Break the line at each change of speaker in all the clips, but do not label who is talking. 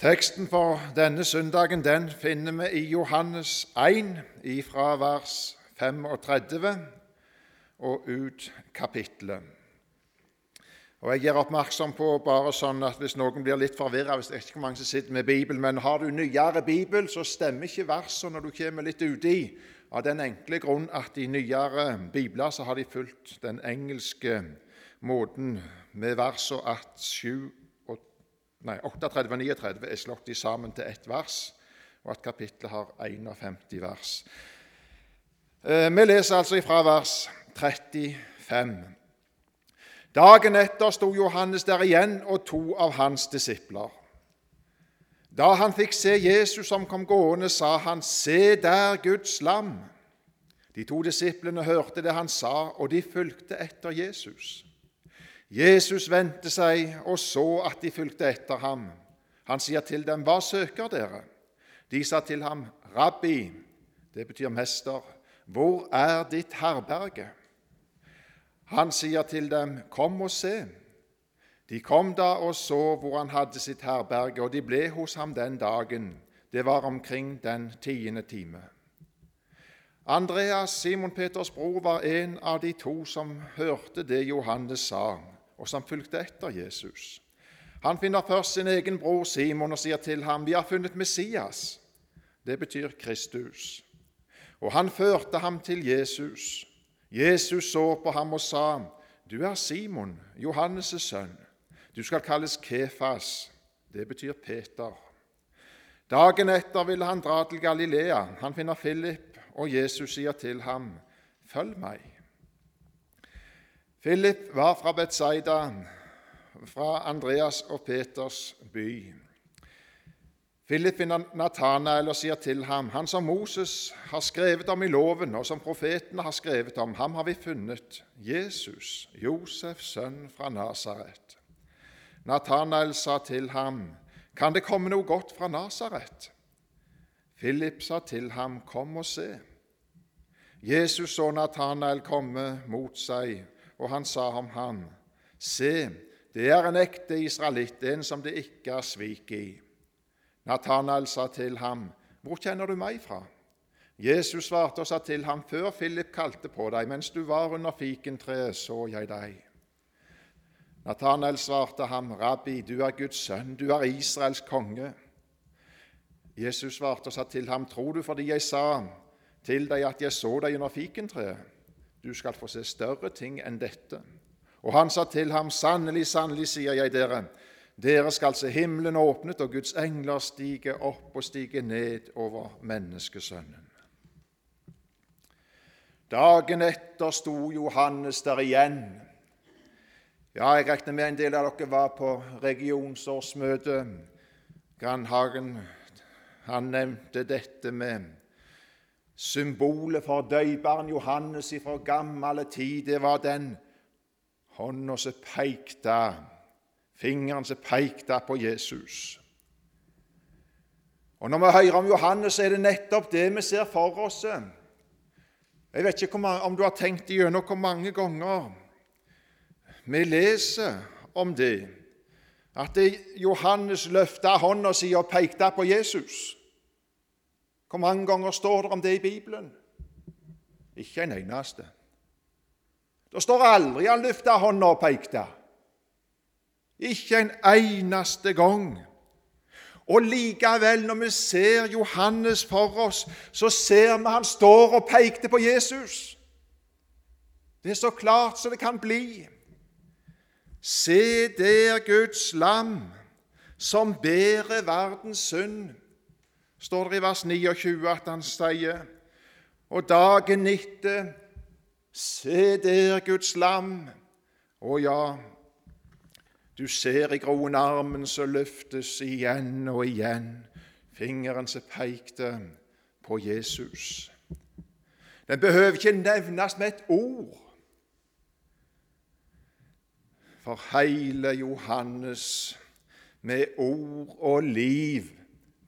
Teksten for denne søndagen den finner vi i Johannes 1, fra vers 35 og ut kapittelet. Og Jeg gjør oppmerksom på bare sånn at hvis noen blir litt forvirra hvis det er ikke mange som sitter med Bibel, men har du nyere Bibel, så stemmer ikke versene når du kommer litt uti, av den enkle grunn at i nyere bibler så har de fulgt den engelske måten med versene at 7 nei, 38 og 39 er slått sammen til ett vers, og at kapittelet har 51 vers. Eh, vi leser altså ifra vers 35. Dagen etter sto Johannes der igjen og to av hans disipler. Da han fikk se Jesus som kom gående, sa han, Se der Guds lam. De to disiplene hørte det han sa, og de fulgte etter Jesus. Jesus vendte seg og så at de fulgte etter ham. Han sier til dem, 'Hva søker dere?' De sa til ham, 'Rabbi', det betyr mester, 'hvor er ditt herberge?' Han sier til dem, 'Kom og se.' De kom da og så hvor han hadde sitt herberge, og de ble hos ham den dagen. Det var omkring den tiende time. Andreas, Simon Peters bror, var en av de to som hørte det Johannes sa og som fulgte etter Jesus. Han finner først sin egen bror Simon og sier til ham, 'Vi har funnet Messias.' Det betyr Kristus. Og han førte ham til Jesus. Jesus så på ham og sa, 'Du er Simon, Johannes' sønn. Du skal kalles Kefas.' Det betyr Peter. Dagen etter ville han dra til Galilea. Han finner Philip, og Jesus sier til ham, 'Følg meg.' Philip var fra Betzaida, fra Andreas og Peters by. Philip finner Natanael og sier til ham, han som Moses har skrevet om i loven, og som profetene har skrevet om, ham har vi funnet, Jesus, Josefs sønn fra Nasaret. Natanael sa til ham, kan det komme noe godt fra Nasaret? Philip sa til ham, kom og se. Jesus så Natanael komme mot seg og han sa om han:" Se, det er en ekte israelitt, en som det ikke er svik i. Nathanael sa til ham, Hvor kjenner du meg fra? Jesus svarte og sa til ham, Før Philip kalte på deg, mens du var under fikentreet, så jeg deg. Nathanael svarte ham, Rabbi, du er Guds sønn, du er Israels konge. Jesus svarte og sa til ham, Tror du fordi jeg sa til deg at jeg så deg under fikentreet? Du skal få se større ting enn dette. Og han sa til ham, sannelig, sannelig, sier jeg dere, dere skal se himmelen åpnet og Guds engler stige opp og stige ned over menneskesønnen. Dagen etter sto Johannes der igjen. Ja, jeg regner med en del av dere var på regionsårsmøte. Grandhagen han nevnte dette med Symbolet for døybarn Johannes fra gammel tid, det var den hånda som pekte, fingeren som pekte på Jesus. Og Når vi hører om Johannes, så er det nettopp det vi ser for oss. Jeg vet ikke om du har tenkt igjennom hvor mange ganger vi leser om det, at Johannes løfta hånda si og pekte på Jesus. Hvor mange ganger står det om det i Bibelen? Ikke en eneste. Det står aldri han løfta hånda og pekte. Ikke en eneste gang. Og likevel, når vi ser Johannes for oss, så ser vi han står og pekte på Jesus. Det er så klart som det kan bli. Se der Guds lam, som bærer verdens synd står det i vers 29 at han sier Og dagen etter Se der Guds lam. Å ja, du ser i groen armen som løftes igjen og igjen, fingeren som pekte på Jesus. Den behøver ikke nevnes med et ord. For hele Johannes med ord og liv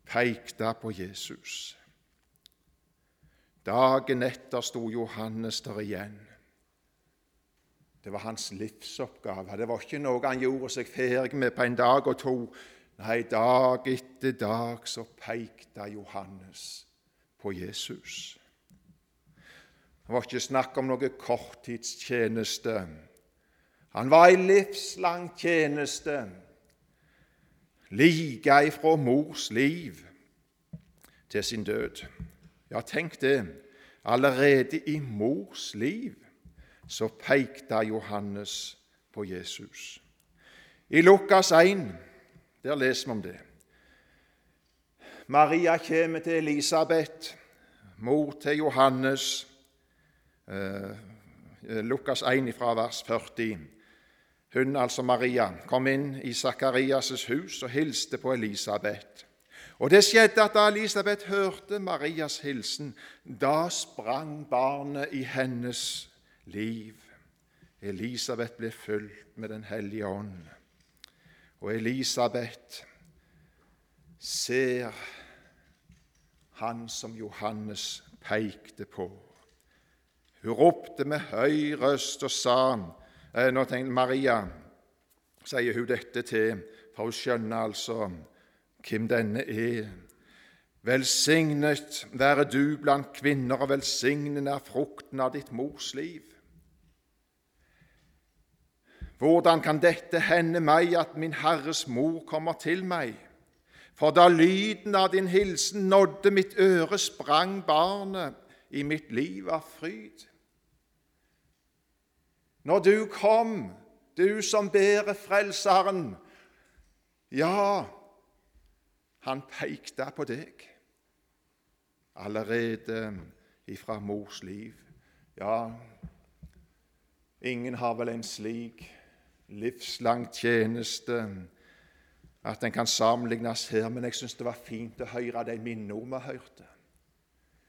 pekte på Jesus. Dagen etter sto Johannes der igjen. Det var hans livsoppgave. Det var ikke noe han gjorde seg ferdig med på en dag og to. Nei, dag etter dag så pekte Johannes på Jesus. Det var ikke snakk om noe korttidstjeneste. Han var i livslang tjeneste, like ifra mors liv til sin død. Ja, tenk det. Allerede i mors liv så pekte Johannes på Jesus. I Lukas 1 der leser vi om det. Maria kommer til Elisabeth, mor til Johannes. Eh, Lukas 1 fra vers 40. Hun, altså Maria, kom inn i Sakarias' hus og hilste på Elisabeth. Og det skjedde at da Elisabeth hørte Marias hilsen, da sprang barnet i hennes liv. Elisabeth ble fulgt med Den hellige ånd. Og Elisabeth ser han som Johannes pekte på. Hun ropte med høy røst og sa eh, Nå tenkte Maria, sier hun dette til, for hun skjønner altså hvem denne er. Velsignet være du blant kvinner, og velsignet er frukten av ditt mors liv. Hvordan kan dette hende meg at min Herres mor kommer til meg? For da lyden av din hilsen nådde mitt øre, sprang barnet i mitt liv av fryd. Når du kom, du som bærer Frelseren, ja, han pekte på deg allerede ifra mors liv. Ja, ingen har vel en slik livslang tjeneste at den kan sammenlignes her, men jeg syns det var fint å høre de minnene vi hørte.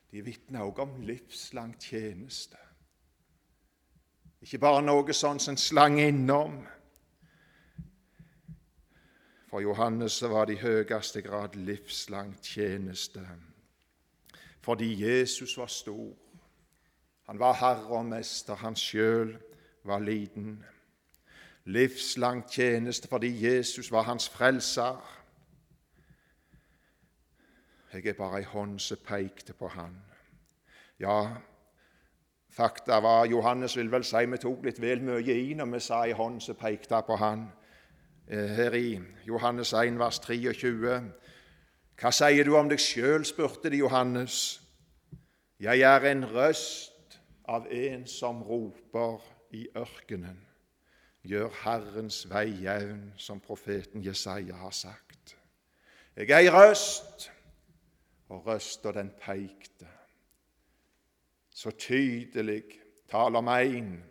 De vitner også om livslang tjeneste. Ikke bare noe sånn som en slang innom, for Johannes var det i høyeste grad livslang tjeneste. Fordi Jesus var stor. Han var herre og mester, han sjøl var liten. Livslang tjeneste fordi Jesus var hans frelser. Jeg er bare ei hånd som pekte på han. Ja, fakta var Johannes vil vel si vi tok litt vel mye i når vi sa i hånd som pekte på han. Eh, her i Johannes 1, vers 23. Hva sier du om deg sjøl? spurte de Johannes. Jeg er en røst av en som roper i ørkenen. Gjør Herrens vei jevn, som profeten Jesaja har sagt. Jeg er ei røst, og røsta den peikte. Så tydelig taler om én,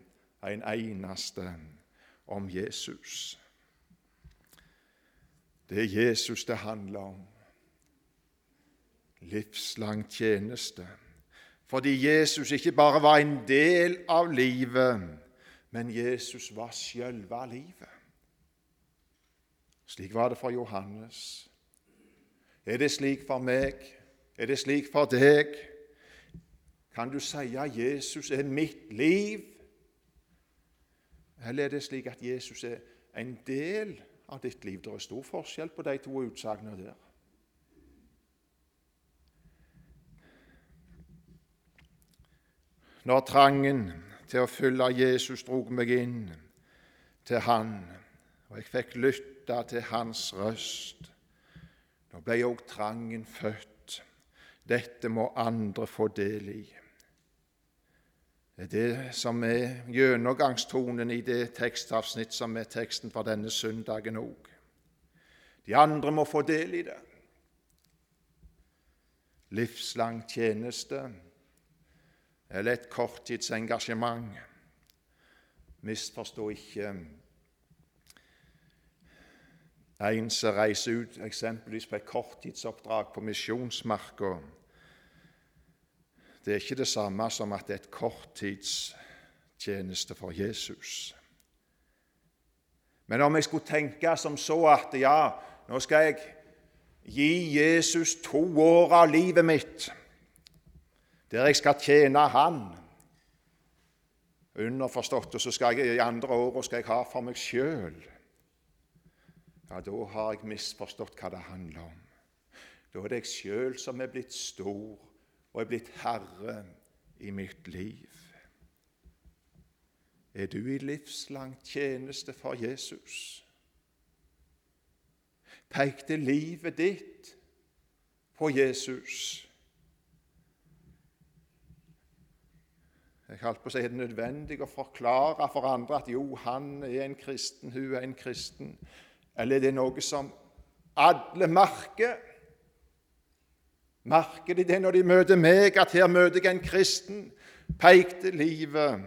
en eneste, om Jesus. Det er Jesus det handler om. Livslang tjeneste. Fordi Jesus ikke bare var en del av livet, men Jesus var sjølve livet. Slik var det for Johannes. Er det slik for meg? Er det slik for deg? Kan du si at Jesus er mitt liv? Eller er det slik at Jesus er en del av ditt liv. Det er stor forskjell på de to utsagnene der. Når trangen til å følge Jesus drog meg inn til Han, og jeg fikk lytte til Hans røst, da ble òg trangen født. Dette må andre få del i. Det som er gjennomgangstonen i det tekstavsnitt som er teksten for denne søndagen òg. De andre må få del i det. Livslang tjeneste eller et korttidsengasjement. Misforstå ikke en som reiser ut eksempelvis på et korttidsoppdrag på misjonsmarka det er ikke det samme som at det er et korttidstjeneste for Jesus. Men om jeg skulle tenke som så at ja, nå skal jeg gi Jesus to år av livet mitt der jeg skal tjene Han Underforstått, og så skal jeg i andre året skal jeg ha for meg sjøl. ja, da har jeg misforstått hva det handler om. Da er det jeg sjøl som er blitt stor og er blitt herre i mitt liv. Er du i livslang tjeneste for Jesus? Pekte livet ditt på Jesus? Jeg holdt på å si er det nødvendig å forklare for andre at jo, han er en kristen, hun er en kristen. Eller er det noe som alle merker? Merker de det når de møter meg, at her møter jeg en kristen? Pekte livet,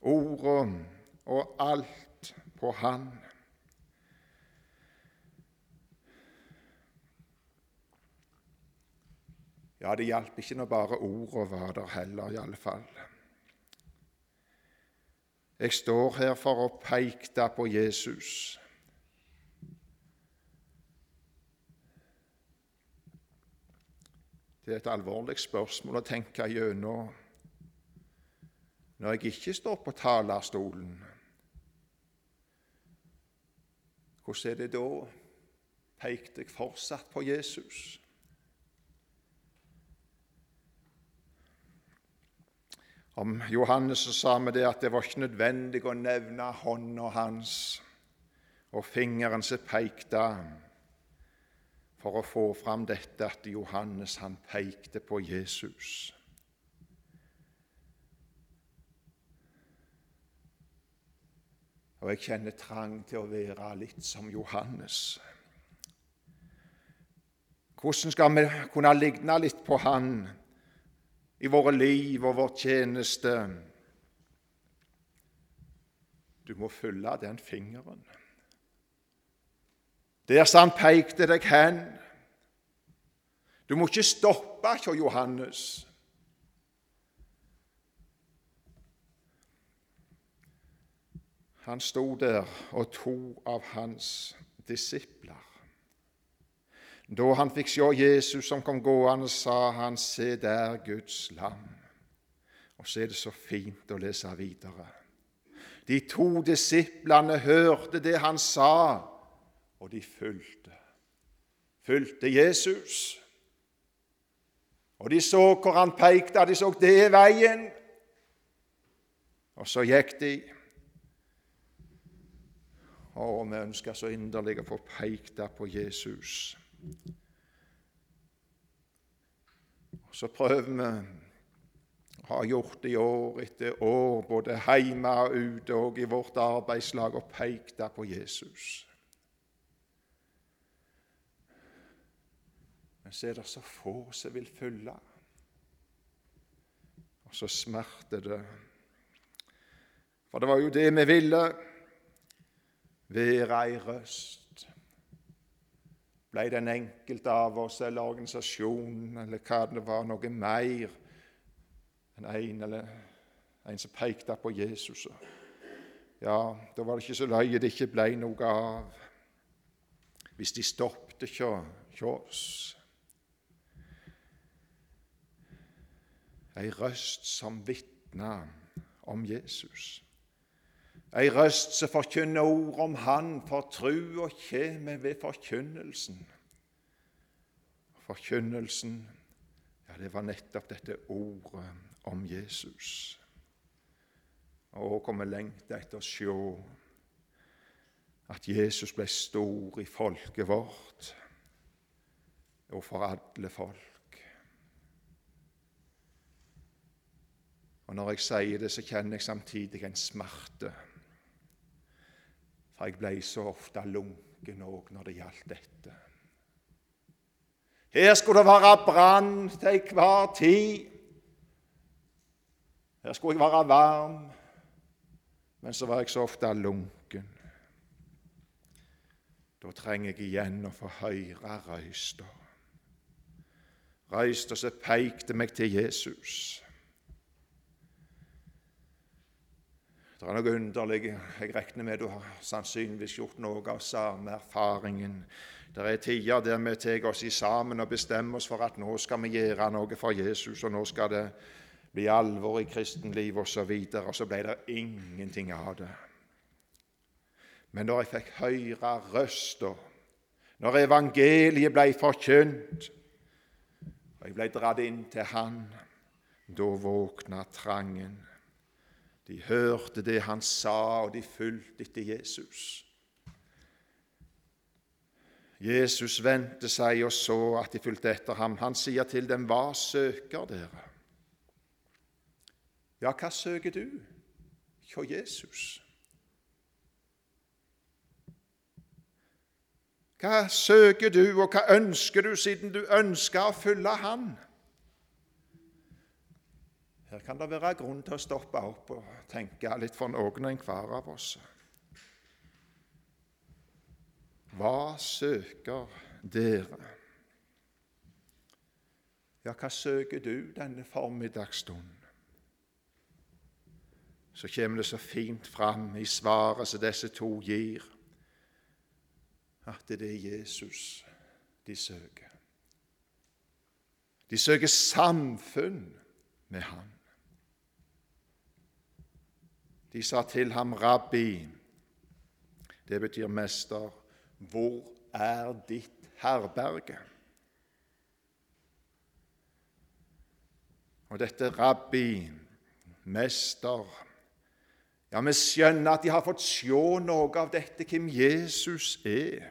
ordet og alt på Han. Ja, det hjalp ikke når bare ordet var der heller, i alle fall. Jeg står her for å peke på Jesus. Det er et alvorlig spørsmål å tenke gjennom når jeg ikke står på talerstolen. Hvordan er det da? Pekte jeg fortsatt på Jesus? Om Johannes sa vi det at det var ikke nødvendig å nevne hånda hans og fingeren som pekte for å få fram dette at Johannes han pekte på Jesus. Og jeg kjenner trang til å være litt som Johannes. Hvordan skal vi kunne ligne litt på Han i våre liv og vår tjeneste? Du må følge den fingeren. Der som han pekte deg hen. Du må ikke stoppe hos Johannes. Han sto der og to av hans disipler. Da han fikk se Jesus som kom gående, sa han, se der Guds lam. Og så er det så fint å lese videre. De to disiplene hørte det han sa, og de fulgte. Fulgte Jesus. Og de så hvor han pekte, de så det er veien. Og så gikk de. Og vi ønsker så inderlig å få pekt på Jesus. Og så prøver vi har gjort det i år etter år, både hjemme og ute og i vårt arbeidslag, og pekt på Jesus. Men så er det så få som vil følge. Og så smerter det. For det var jo det vi ville. Være ei røst. Blei den enkelte av oss eller organisasjonen eller hva det var, noe mer enn en eller en som pekte på Jesus. Ja, da var det ikke så løye det ikke ble noe av. Hvis de stoppet hos oss. Ei røst som vitna om Jesus. Ei røst som forkynner ord om Han, for trua kjem ved forkynnelsen. Forkynnelsen, ja, det var nettopp dette ordet om Jesus. Og hvor vi lengter etter å se at Jesus ble stor i folket vårt og for alle folk. Og når jeg sier det, så kjenner jeg samtidig en smerte. For jeg ble så ofte lunken òg når det gjaldt dette. Her skulle det være brann til enhver tid. Her skulle jeg være varm, men så var jeg så ofte lunken. Da trenger jeg igjen å få høre røysta. Røysta som pekte meg til Jesus. Det er noe underlig Jeg regner med du har sannsynligvis gjort noe av samme erfaringen. Det er tider der vi tar oss i sammen og bestemmer oss for at nå skal vi gjøre noe for Jesus, og nå skal det bli alvor i kristenlivet osv., og, og så ble det ingenting av det. Men når jeg fikk høre røsta, når evangeliet ble forkynt, og jeg ble dratt inn til Han, da våkna trangen. De hørte det han sa, og de fulgte etter Jesus. Jesus vendte seg og så at de fulgte etter ham. Han sier til dem, 'Hva søker dere?' Ja, hva søker du? Hjå Jesus. Hva søker du, og hva ønsker du, siden du ønsker å følge Han? Her kan det være grunn til å stoppe opp og tenke litt for noen og enhver av oss. Hva søker dere? Ja, hva søker du denne formiddagsstunden? Så kommer det så fint fram i svaret som disse to gir, at det er Jesus de søker. De søker samfunn med ham. De sa til ham, 'Rabbi', det betyr mester, 'hvor er ditt herberge?' Og dette rabbi, mester Ja, vi skjønner at de har fått se noe av dette, hvem Jesus er.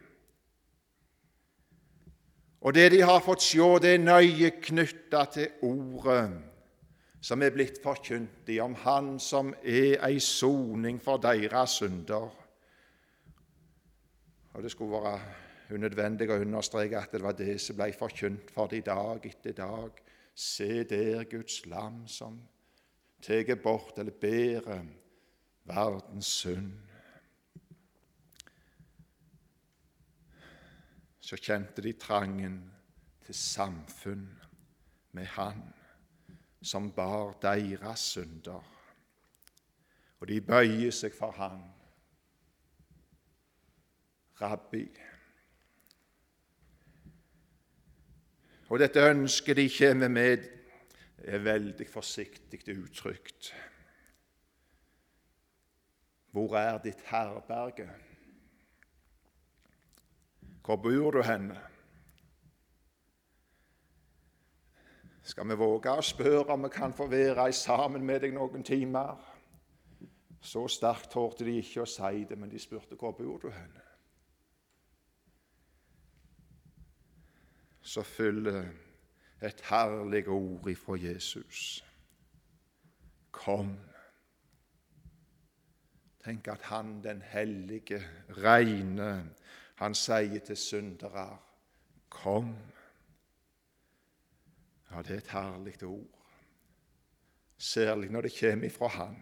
Og det de har fått se, det er nøye knytta til ordet som er blitt forkynt i, om Han som er ei soning for deres synder. Og Det skulle være unødvendig å understreke at det var det som ble forkynt for dem dag etter dag. Se der Guds lam som tar bort eller bærer verdens synd. så kjente de trangen til samfunn med Han som bar deres synder. Og de bøyer seg for Han. Rabbi. Og dette ønsket de kommer med, er veldig forsiktig uttrykt. Hvor er ditt herberge? Hvor bor du henne? Skal vi våge å spørre om vi kan få være sammen med deg noen timer? Så sterkt torde de ikke å si det, men de spurte hvor bor du henne? Så fyller et herlig ord ifra Jesus. Kom. Tenk at Han den hellige, reine, han sier til syndere, 'Kom'. Ja, det er et herlig ord, særlig når det kommer ifra Han.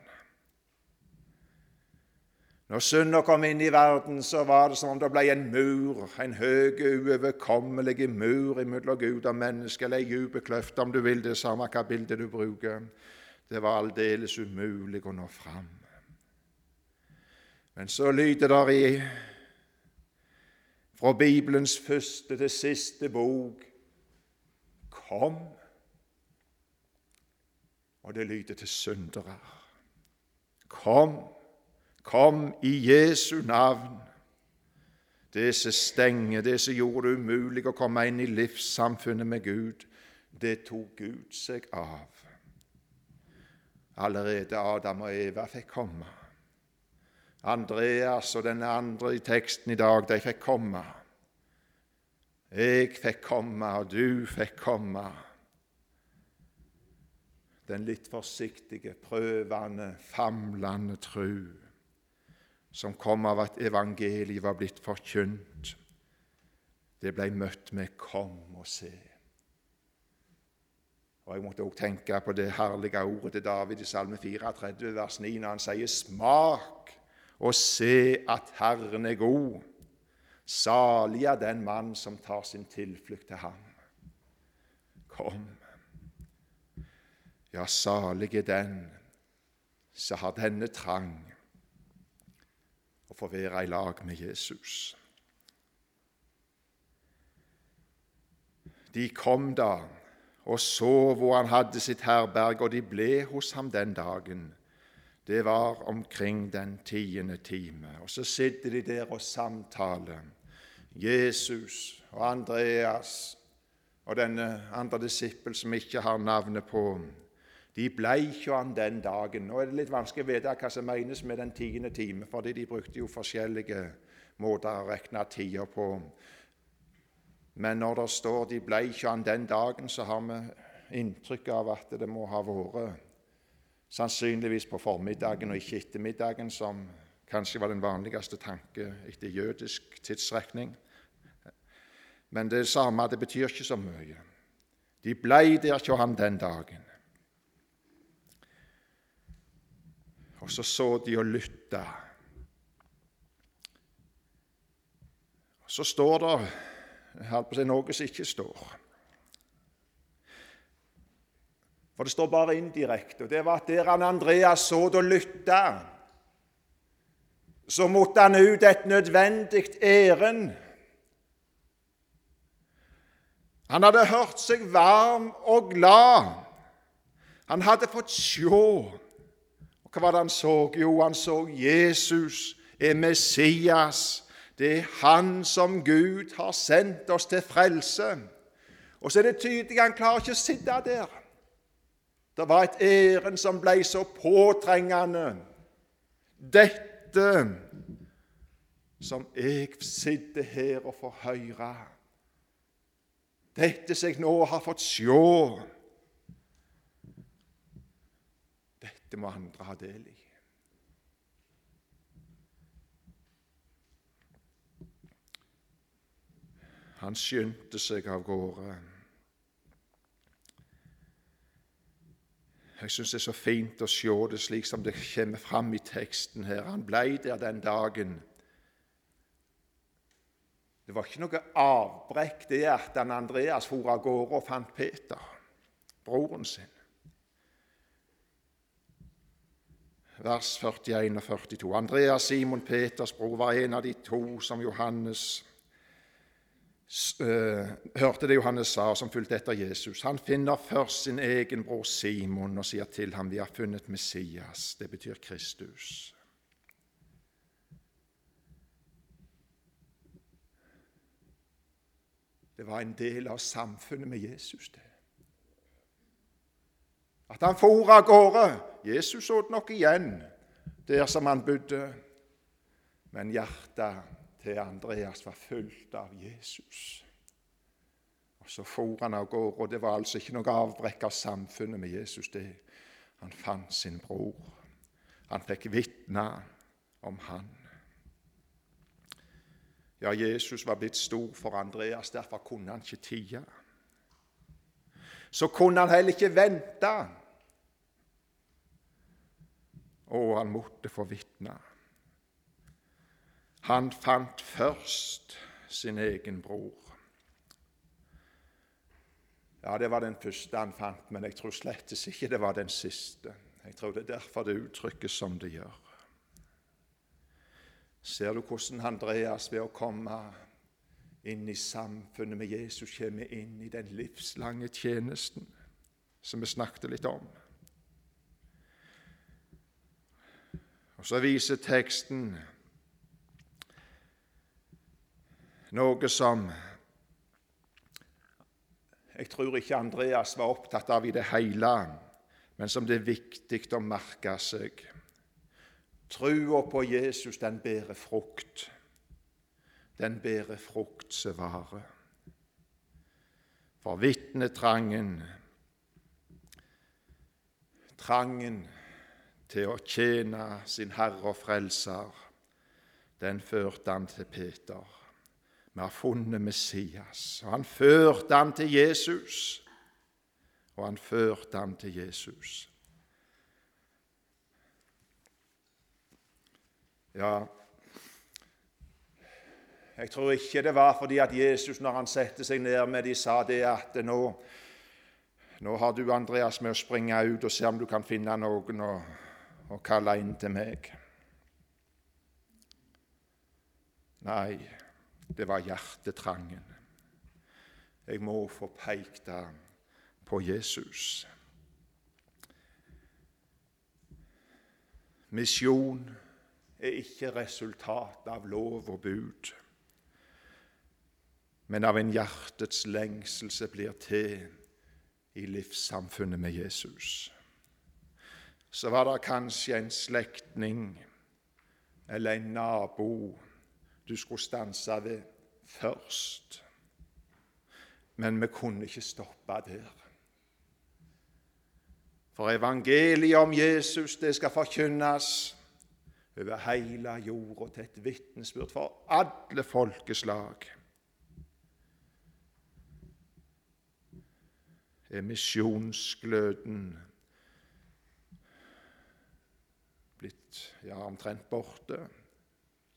Når synda kom inn i verden, så var det som om det ble en mur, en høy, uoverkommelig mur mellom Gud og menneske, eller ei dyp kløft, om du vil det samme hva bildet du bruker. Det var aldeles umulig å nå fram. Men så lyder det i fra Bibelens første til siste bok Kom! Og det lyder til syndere. Kom, kom i Jesu navn. Det som stenger, det som gjorde det umulig å komme inn i livssamfunnet med Gud, det tok Gud seg av. Allerede Adam og Eva fikk komme. Andreas og den andre i teksten i dag, de fikk komme. Jeg fikk komme, og du fikk komme. Den litt forsiktige, prøvende, famlende tru som kom av at evangeliet var blitt forkynt, det ble møtt med 'kom og se'. Og Jeg måtte også tenke på det herlige ordet til David i Salme 34, vers 9, når han sier 'smak' og se at Herren er god. Salig er den mann som tar sin tilflukt til ham. Kom. Ja, salig er den som har denne trang å få være i lag med Jesus. De kom da og så hvor han hadde sitt herberg, og de ble hos ham den dagen. Det var omkring den tiende time. Og så sitter de der og samtaler. Jesus og Andreas og denne andre disippel som ikke har navnet på. De ble ikke han den dagen. Nå er det litt vanskelig å vite hva som menes med den tiende time, fordi de brukte jo forskjellige måter å regne tida på. Men når det står 'de ble ikke han den dagen', så har vi inntrykk av at det må ha vært sannsynligvis på formiddagen og ikke ettermiddagen, som kanskje var den vanligste tanke etter jødisk tidsrekning. Men det samme, det betyr ikke så mye. De blei der hos ham den dagen. Og så så de og lytta. Så står det noe som ikke står. For det står bare indirekte. og Det var at der han Andreas så og lytta, så måtte han ut et nødvendig ærend. Han hadde hørt seg varm og glad. Han hadde fått sjå. Og hva var det han så? Jo, han så Jesus er Messias. Det er Han som Gud har sendt oss til frelse. Og så er det tydelig han klarer ikke å sitte der. Det var et ærend som ble så påtrengende. Dette som jeg sitter her og får høre. Dette som jeg nå har fått sjå. Dette må andre ha del i. Han skyndte seg av gårde. Jeg syns det er så fint å se det slik som det kommer fram i teksten her. Han ble der den dagen. Det var ikke noe avbrekk det at Andreas for av gårde og fant Peter, broren sin. Vers 41 og 42. Andreas Simon Peters bror var en av de to som Johannes hørte det Johannes sa, som fulgte etter Jesus. Han finner først sin egen bror Simon og sier til ham vi har funnet Messias. Det betyr Kristus. Det var en del av samfunnet med Jesus, det. At han for av gårde. Jesus åt nok igjen der som han bodde, men hjertet til Andreas var fulgt av Jesus. Og Så for han av gårde, og det var altså ikke noe avbrekk av samfunnet med Jesus. det. Han fant sin bror. Han fikk vitne om han. Ja, Jesus var blitt stor for Andreas, derfor kunne han ikke tie. Så kunne han heller ikke vente. Og han måtte få vitne. Han fant først sin egen bror. Ja, det var den første han fant, men jeg tror slett ikke det var den siste. Jeg tror det er derfor det uttrykkes som det gjør. Ser du hvordan Andreas ved å komme inn i samfunnet med Jesus kommer inn i den livslange tjenesten som vi snakket litt om? Og Så viser teksten Noe som jeg tror ikke Andreas var opptatt av i det hele, men som det er viktig å merke seg. Trua på Jesus, den bærer frukt. Den bærer frukt som varer. For vitnetrangen, trangen til å tjene sin Herre og Frelser, den førte han til Peter. Vi har funnet Messias. Og han førte ham til Jesus. Og han førte ham til Jesus. Ja, jeg tror ikke det var fordi at Jesus, når han satte seg ned med de sa det at nå, nå har du, Andreas, med å springe ut og se om du kan finne noen å, å kalle inn til meg. Nei, det var hjertetrangen. Jeg må få pekt på Jesus. Misjon er ikke resultat av lov og bud, men av en hjertets lengsel som blir til i livssamfunnet med Jesus. Så var det kanskje en slektning eller en nabo du skulle stanse ved først. Men vi kunne ikke stoppe der. For evangeliet om Jesus det skal forkynnes over hele jorda til et vitnesbyrd for alle folkeslag. Er blitt ja, omtrent borte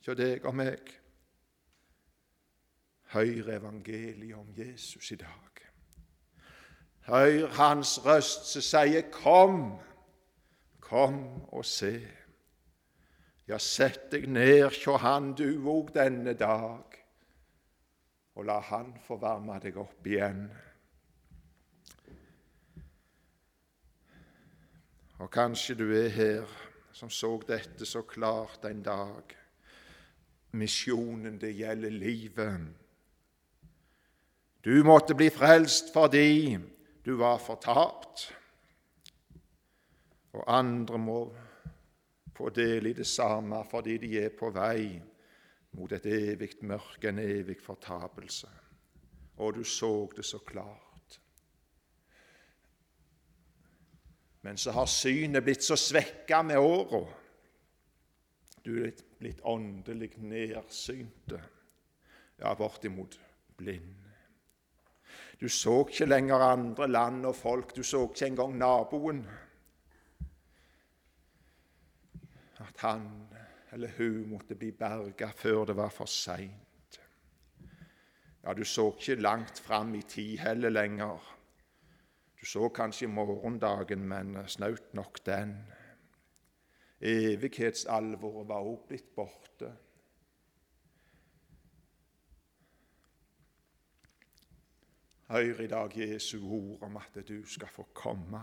hos deg og meg? Hør evangeliet om Jesus i dag. Hør hans røst som sier, 'Kom, kom og se'. Ja, sett deg ned hjå Han du òg denne dag, og la Han få varme deg opp igjen. Og kanskje du er her som så dette så klart en dag. Misjonen, det gjelder livet. Du måtte bli frelst fordi du var fortapt. Og andre må få del i det samme fordi de er på vei mot et evig mørke, en evig fortapelse. Og du så det så klart. Men så har synet blitt så svekka med åra. Du er blitt åndelig nedsynte, ja, bortimot blind. Du så ikke lenger andre land og folk, du så ikke engang naboen. At han eller hun måtte bli berga før det var for seint. Ja, du så ikke langt fram i tid heller lenger. Du så kanskje morgendagen, men snaut nok den. Evighetsalvoret var også blitt borte. Hør i dag Jesu ord om at du skal få komme.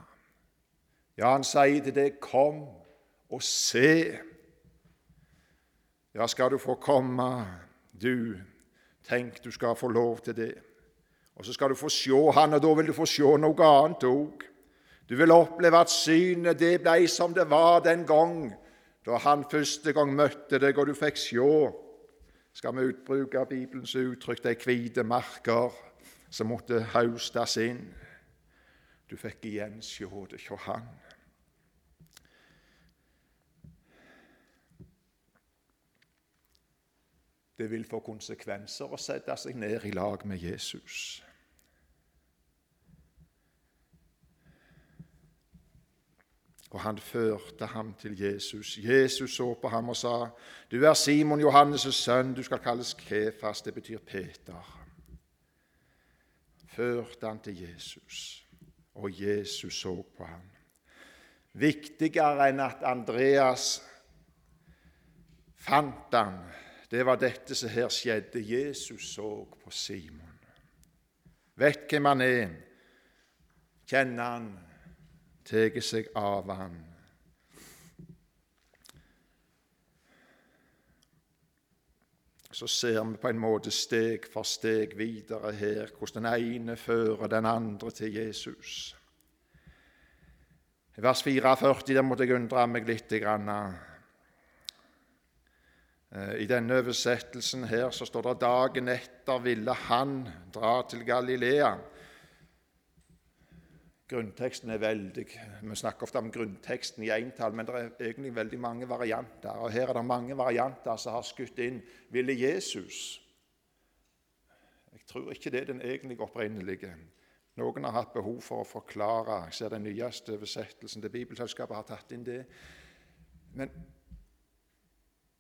Ja, han sier til deg, 'Kom og se'. Ja, skal du få komme, du, tenk du skal få lov til det. Og så skal du få se Han, og da vil du få se noe annet òg. Du vil oppleve at synet det ble som det var den gang da Han første gang møtte deg, og du fikk se. Skal vi utbruke Bibelens uttrykk, de hvite marker som måtte haustes inn. Du fikk igjen sjå det hos Han. Det vil få konsekvenser å sette seg ned i lag med Jesus. Og han førte ham til Jesus. Jesus så på ham og sa, 'Du er Simon Johannes' sønn, du skal kalles Kefas.' Det betyr Peter førte han til Jesus, og Jesus så på ham. Viktigere enn at Andreas fant ham, det var dette som her skjedde. Jesus så på Simon. Vet hvem han er, kjenner han, tar seg av han. så ser vi på en måte steg for steg videre her hvordan den ene fører den andre til Jesus. I vers 44 der måtte jeg undre meg litt. Eh, I denne oversettelsen her så står det 'dagen etter ville han dra til Galilea'. Grunnteksten er veldig Vi snakker ofte om grunnteksten i entall, men det er egentlig veldig mange varianter. Og Her er det mange varianter som har skutt inn 'ville Jesus'. Jeg tror ikke det er den egentlig opprinnelige. Noen har hatt behov for å forklare. Jeg ser den nyeste oversettelsen til Bibelselskapet har tatt inn det. Men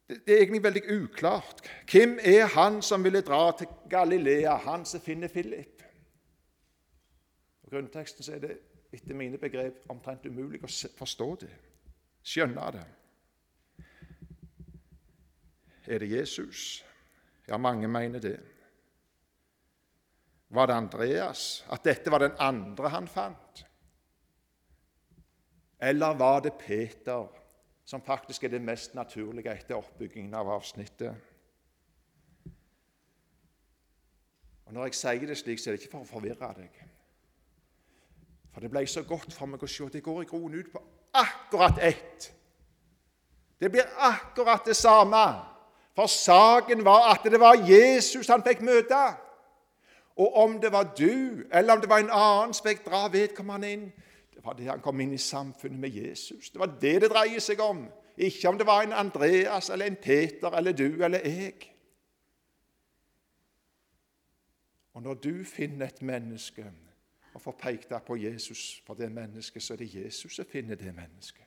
det er egentlig veldig uklart. Hvem er han som ville dra til Galilea, han som finner Philip? Grunnteksten så er det etter mine begrep omtrent umulig å forstå det, skjønne det. Er det Jesus? Ja, mange mener det. Var det Andreas? At dette var den andre han fant? Eller var det Peter som faktisk er det mest naturlige etter oppbyggingen av avsnittet. Og Når jeg sier det slik, så er det ikke for å forvirre deg. For det ble så godt for meg å se. at Det går i grunnen ut på akkurat ett. Det blir akkurat det samme. For saken var at det var Jesus han fikk møte. Og om det var du, eller om det var en annen, som fikk dra vedkommende inn. Det var det han kom inn i samfunnet med Jesus. Det var det det dreier seg om. Ikke om det var en Andreas eller en Peter eller du eller jeg. Og når du finner et menneske og får pekt deg på Jesus for det mennesket, så er det Jesus som finner det mennesket.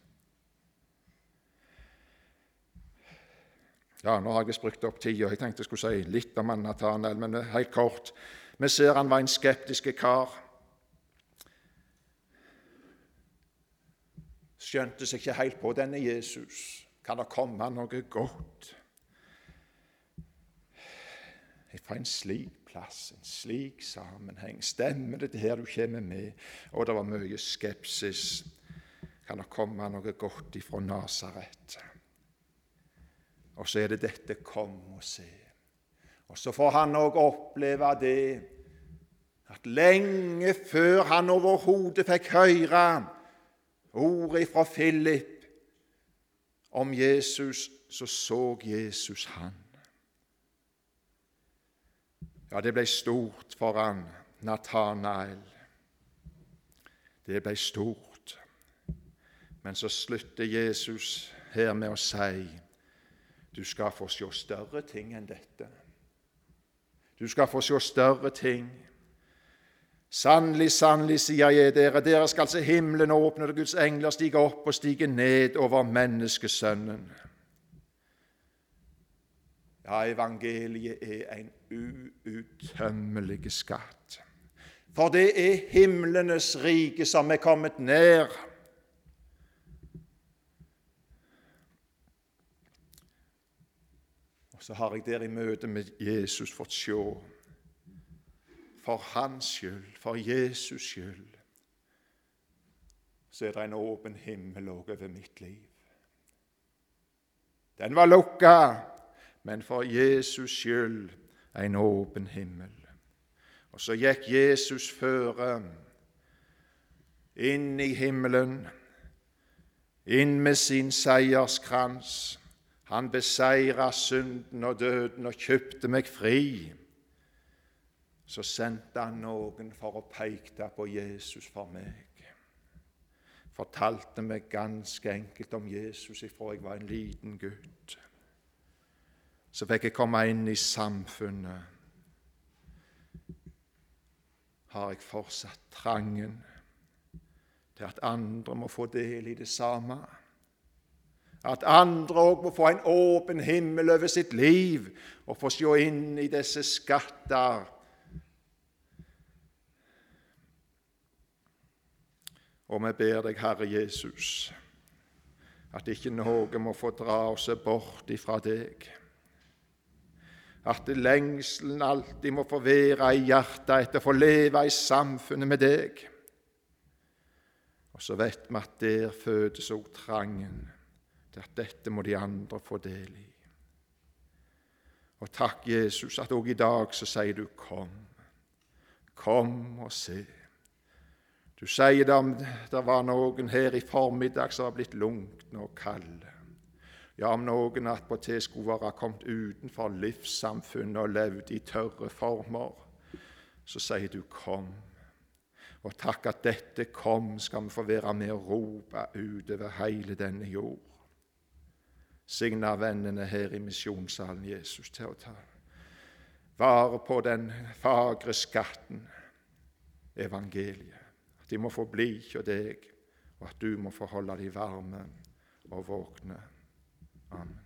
Ja, Nå har jeg brukt opp tida. Jeg tenkte jeg skulle si litt om Nathanael, men helt kort. Vi ser han var en skeptisk kar. Skjønte seg ikke helt på denne Jesus. Kan det komme noe godt fra en slik plass, en slik sammenheng? Stemmer det her du kommer med? Og det var mye skepsis. Kan det komme noe godt ifra Nasaret? Og så er det dette 'kom og se'. Og så får han òg oppleve det at lenge før han overhodet fikk høre ordet fra Philip om Jesus, så så Jesus han. Ja, det ble stort for han, Nathanael. Det ble stort. Men så slutter Jesus her med å si du skal få se større ting enn dette. Du skal få se større ting. Sannelig, sannelig, sier jeg dere, dere skal se himmelen åpne, og Guds engler stige opp og stige ned over menneskesønnen. Ja, evangeliet er en uuttømmelig skatt. For det er himlenes rike som er kommet ned. så har jeg der i møte med Jesus fått se for hans skyld, for Jesus skyld, så er det en åpen himmel over mitt liv. Den var lukka, men for Jesus skyld en åpen himmel. Og så gikk Jesus føre inn i himmelen, inn med sin seierskrans han beseira synden og døden og kjøpte meg fri. Så sendte han noen for å peke på Jesus for meg. Fortalte meg ganske enkelt om Jesus ifra jeg var en liten gutt. Så fikk jeg komme inn i samfunnet. Har jeg fortsatt trangen til at andre må få del i det samme? At andre òg må få en åpen himmel over sitt liv og få se inn i disse skatter. Og vi ber deg, Herre Jesus, at ikke noe må få dra oss bort ifra deg. At lengselen alltid må få være i hjertet etter å få leve i samfunnet med deg. Og så vet vi at der fødes òg trangen til at dette må de andre få del i. Og takk, Jesus, at òg i dag så sier du 'kom'. Kom og se. Du sier det om det var noen her i formiddag som var blitt lunkne og kalde. Ja, om noen attpåtil skulle være kommet utenfor livssamfunnet og levd i tørre former, så sier du 'kom'. Og takk at dette kom, skal vi få være med og rope utover hele denne jord. Signa vennene her i misjonssalen Jesus til å ta vare på den fagre skatten, evangeliet. At de må få bli hos deg, og at du må få holde dem varme og våkne. Amen.